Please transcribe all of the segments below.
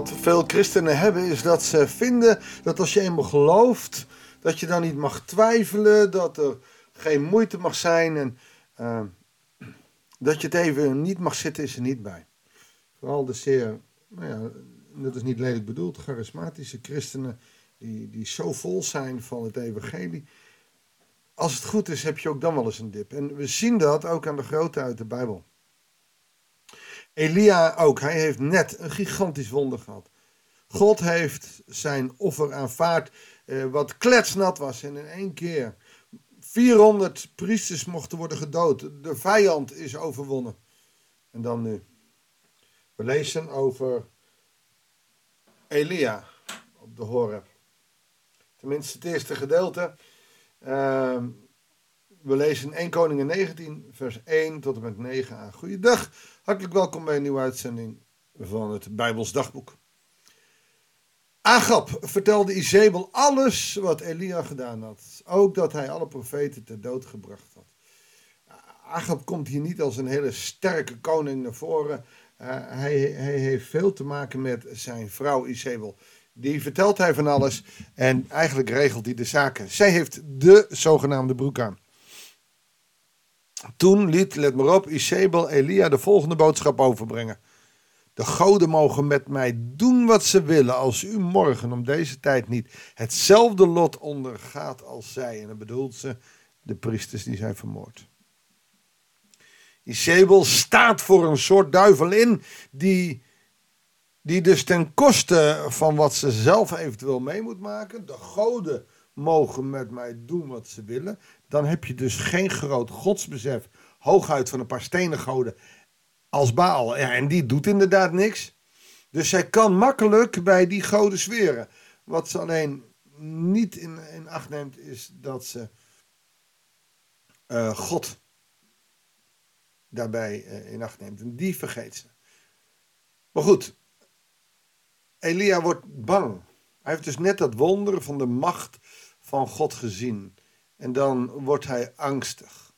wat veel christenen hebben, is dat ze vinden dat als je eenmaal gelooft, dat je dan niet mag twijfelen, dat er geen moeite mag zijn en uh, dat je het even niet mag zitten, is er niet bij. Vooral de zeer, nou ja, dat is niet lelijk bedoeld, charismatische christenen die, die zo vol zijn van het evangelie. Als het goed is, heb je ook dan wel eens een dip. En we zien dat ook aan de grote uit de Bijbel. Elia ook, hij heeft net een gigantisch wonder gehad. God heeft zijn offer aanvaard, eh, wat kletsnat was. En in één keer 400 priesters mochten worden gedood. De vijand is overwonnen. En dan nu. We lezen over Elia op de Horeb. Tenminste, het eerste gedeelte. Uh, we lezen 1 Koningen 19, vers 1 tot en met 9 aan. Goeiedag, hartelijk welkom bij een nieuwe uitzending van het Bijbels Dagboek. Agab vertelde Izebel alles wat Elia gedaan had. Ook dat hij alle profeten ter dood gebracht had. Agab komt hier niet als een hele sterke koning naar voren. Uh, hij, hij, heeft veel te maken met zijn vrouw Izebel. Die vertelt hij van alles en eigenlijk regelt hij de zaken. Zij heeft de zogenaamde broek aan. Toen liet, let maar op, Isabel Elia de volgende boodschap overbrengen. De goden mogen met mij doen wat ze willen als u morgen om deze tijd niet hetzelfde lot ondergaat als zij. En dan bedoelt ze de priesters die zijn vermoord. Isabel staat voor een soort duivel in die, die dus ten koste van wat ze zelf eventueel mee moet maken, de goden mogen met mij doen wat ze willen. Dan heb je dus geen groot godsbesef, hooguit van een paar stenen goden als Baal. Ja, en die doet inderdaad niks. Dus zij kan makkelijk bij die goden zweren. Wat ze alleen niet in, in acht neemt, is dat ze uh, God daarbij uh, in acht neemt. En die vergeet ze. Maar goed, Elia wordt bang. Hij heeft dus net dat wonder van de macht van God gezien. En dan wordt hij angstig.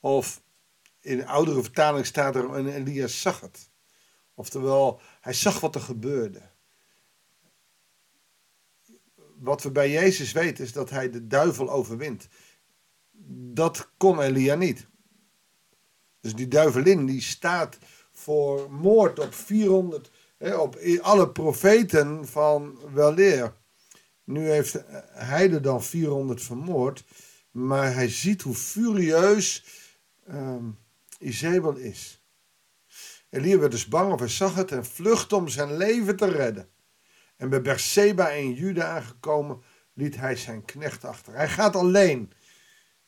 Of in oudere vertaling staat er, en Elia zag het. Oftewel, hij zag wat er gebeurde. Wat we bij Jezus weten is dat hij de duivel overwint. Dat kon Elia niet. Dus die duivelin die staat voor moord op 400, hè, op alle profeten van weleer. Nu heeft hij er dan 400 vermoord. Maar hij ziet hoe furieus um, Izebel is. Elia werd dus bang of hij zag het en vluchtte om zijn leven te redden. En bij Berseba in Juda aangekomen liet hij zijn knecht achter. Hij gaat alleen.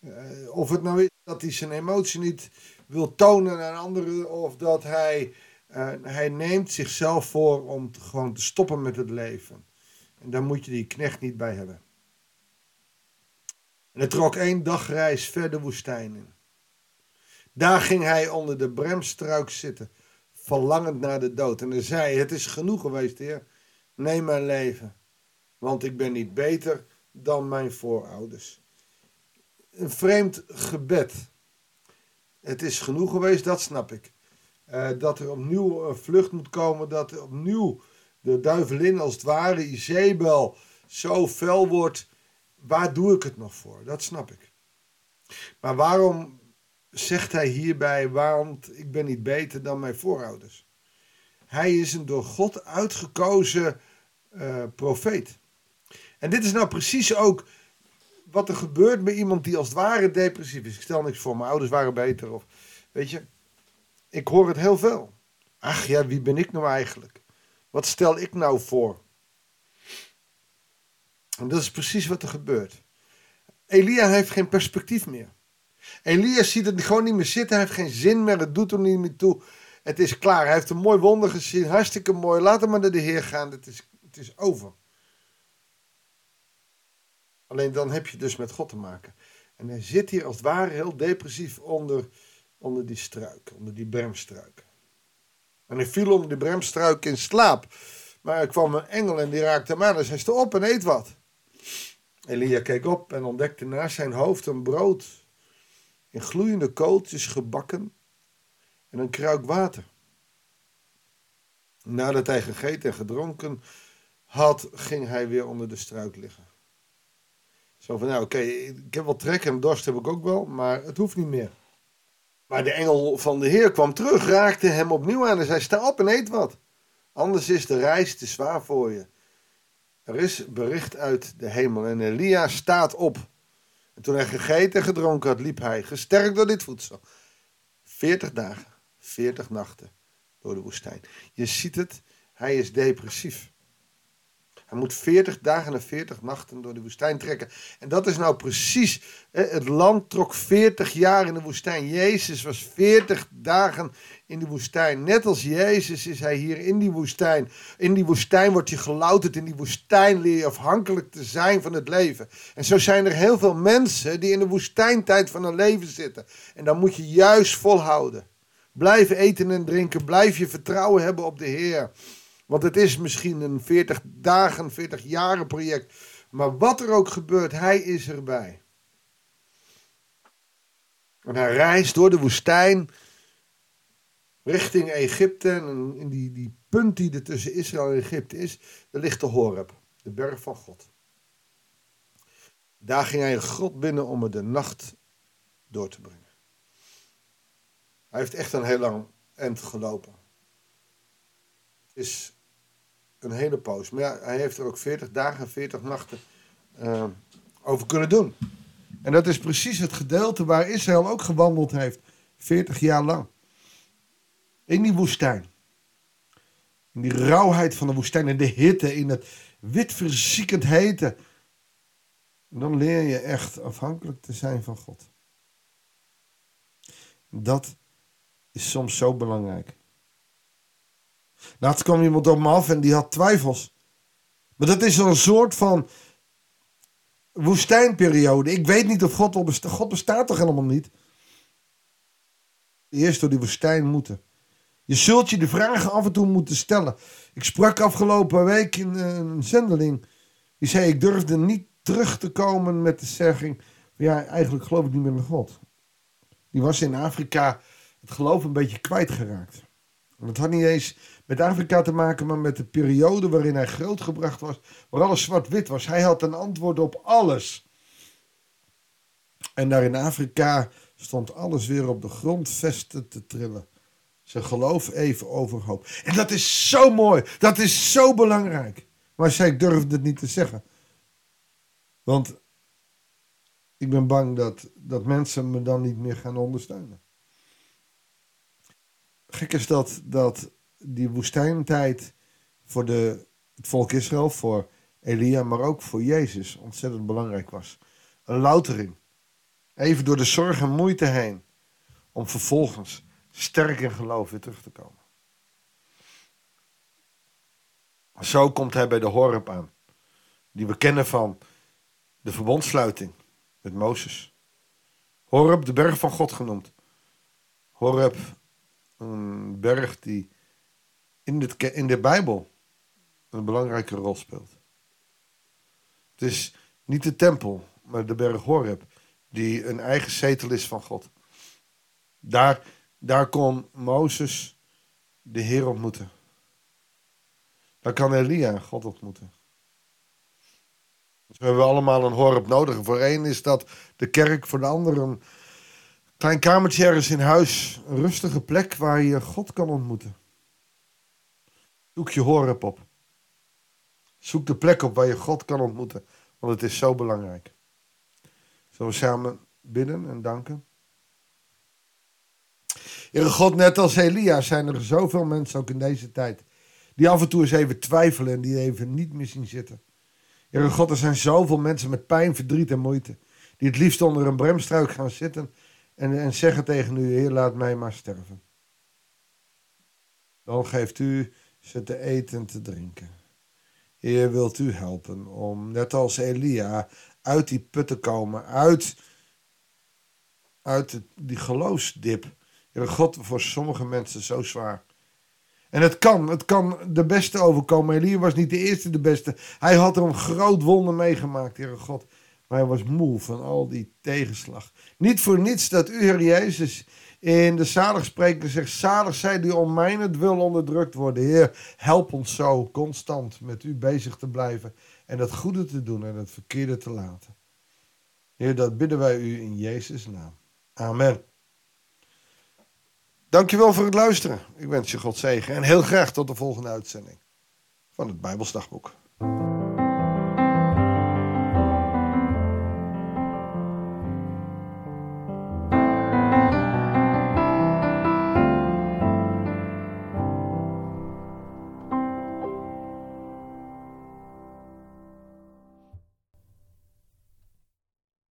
Uh, of het nou is dat hij zijn emotie niet wil tonen aan anderen of dat hij, uh, hij neemt zichzelf voor om te, gewoon te stoppen met het leven. En daar moet je die knecht niet bij hebben. En hij trok één dagreis verder woestijn in. Daar ging hij onder de bremstruik zitten, verlangend naar de dood. En hij zei: Het is genoeg geweest, Heer. Neem mijn leven, want ik ben niet beter dan mijn voorouders. Een vreemd gebed. Het is genoeg geweest, dat snap ik. Uh, dat er opnieuw een vlucht moet komen, dat er opnieuw de duivelin als het ware, Izebel, zo fel wordt. Waar doe ik het nog voor? Dat snap ik. Maar waarom zegt hij hierbij, want ik ben niet beter dan mijn voorouders? Hij is een door God uitgekozen uh, profeet. En dit is nou precies ook wat er gebeurt bij iemand die als het ware depressief is. Ik stel niks voor, mijn ouders waren beter. Of, weet je, ik hoor het heel veel. Ach ja, wie ben ik nou eigenlijk? Wat stel ik nou voor? En dat is precies wat er gebeurt. Elia heeft geen perspectief meer. Elia ziet het gewoon niet meer zitten. Hij heeft geen zin meer. Het doet er niet meer toe. Het is klaar. Hij heeft een mooi wonder gezien. Hartstikke mooi. Laat hem maar naar de Heer gaan. Het is, het is over. Alleen dan heb je dus met God te maken. En hij zit hier als het ware heel depressief onder, onder die struik. Onder die bermstruik. En hij viel onder de bremstruik in slaap. Maar er kwam een engel en die raakte hem aan. Dus hij stond op en eet wat. Elia keek op en ontdekte naast zijn hoofd een brood. In gloeiende kooltjes gebakken. En een kruik water. Nadat hij gegeten en gedronken had, ging hij weer onder de struik liggen. Zo van, nou oké, ik heb wel trek en dorst heb ik ook wel, maar het hoeft niet meer. Maar de engel van de Heer kwam terug, raakte hem opnieuw aan en zei, sta op en eet wat. Anders is de reis te zwaar voor je. Er is bericht uit de hemel en Elia staat op. En toen hij gegeten en gedronken had, liep hij, gesterkt door dit voedsel, 40 dagen, 40 nachten door de woestijn. Je ziet het, hij is depressief. Hij moet 40 dagen en 40 nachten door de woestijn trekken. En dat is nou precies. Het land trok 40 jaar in de woestijn. Jezus was 40 dagen in de woestijn. Net als Jezus is hij hier in die woestijn. In die woestijn wordt je gelouterd. In die woestijn leer je afhankelijk te zijn van het leven. En zo zijn er heel veel mensen die in de woestijntijd van hun leven zitten. En dan moet je juist volhouden. Blijf eten en drinken. Blijf je vertrouwen hebben op de Heer. Want het is misschien een 40 dagen, 40 jaren project. Maar wat er ook gebeurt, hij is erbij. En hij reist door de woestijn richting Egypte. En in die, die punt die er tussen Israël en Egypte is, daar ligt de Horeb, de berg van God. Daar ging hij een grot binnen om er de nacht door te brengen. Hij heeft echt een heel lang eind gelopen. Is een hele poos. Maar ja, hij heeft er ook 40 dagen, 40 nachten uh, over kunnen doen. En dat is precies het gedeelte waar Israël ook gewandeld heeft. 40 jaar lang. In die woestijn. In die rauwheid van de woestijn. In de hitte. In het wit verziekend hete. En dan leer je echt afhankelijk te zijn van God. Dat is soms zo belangrijk. Laatst kwam iemand op me af en die had twijfels. Maar dat is een soort van woestijnperiode. Ik weet niet of God al bestaat. God bestaat toch helemaal niet? Eerst door die woestijn moeten. Je zult je de vragen af en toe moeten stellen. Ik sprak afgelopen week in eh, een zendeling. Die zei: Ik durfde niet terug te komen met de zegging: Ja, eigenlijk geloof ik niet meer in God. Die was in Afrika het geloof een beetje kwijtgeraakt. Dat had niet eens met Afrika te maken, maar met de periode waarin hij grootgebracht was, waar alles zwart-wit was. Hij had een antwoord op alles. En daar in Afrika stond alles weer op de grondvesten te trillen. Zijn geloof even overhoop. En dat is zo mooi. Dat is zo belangrijk. Maar zij durfde het niet te zeggen. Want ik ben bang dat, dat mensen me dan niet meer gaan ondersteunen. Gek is dat, dat die woestijntijd voor de, het volk Israël, voor Elia, maar ook voor Jezus ontzettend belangrijk was. Een loutering. Even door de zorg en moeite heen. Om vervolgens sterk in geloof weer terug te komen. Zo komt hij bij de Horeb aan. Die we kennen van de verbondsluiting met Mozes. Horeb, de berg van God genoemd. Horeb, een berg die in de, in de Bijbel een belangrijke rol speelt. Het is niet de tempel, maar de berg Horeb, die een eigen zetel is van God. Daar, daar kon Mozes de Heer ontmoeten. Daar kan Elia God ontmoeten. Dus we hebben allemaal een Horeb nodig. Voor één is dat de kerk, voor de ander een klein kamertje ergens in huis. Een rustige plek waar je God kan ontmoeten. Zoek je Horeb op. Zoek de plek op waar je God kan ontmoeten. Want het is zo belangrijk. Zullen we samen bidden en danken? Heere God, net als Elia zijn er zoveel mensen ook in deze tijd. Die af en toe eens even twijfelen en die even niet meer zien zitten. Heere God, er zijn zoveel mensen met pijn, verdriet en moeite. Die het liefst onder een bremstruik gaan zitten en, en zeggen tegen u, Heer, laat mij maar sterven. Dan geeft u ze te eten en te drinken. Heer, wilt u helpen om, net als Elia, uit die put te komen, uit, uit die geloofsdip. Heer God, voor sommige mensen zo zwaar. En het kan, het kan de beste overkomen. Elia was niet de eerste de beste. Hij had er een groot wonder meegemaakt, Heer God. Maar hij was moe van al die tegenslag. Niet voor niets dat u, Heer Jezus, in de zaligspreker zegt: Zalig zij die om het wil onderdrukt worden. Heer, help ons zo constant met u bezig te blijven. En het goede te doen en het verkeerde te laten. Heer, dat bidden wij u in Jezus' naam. Amen. Dankjewel voor het luisteren. Ik wens je God zegen en heel graag tot de volgende uitzending van het Bijbelsdagboek.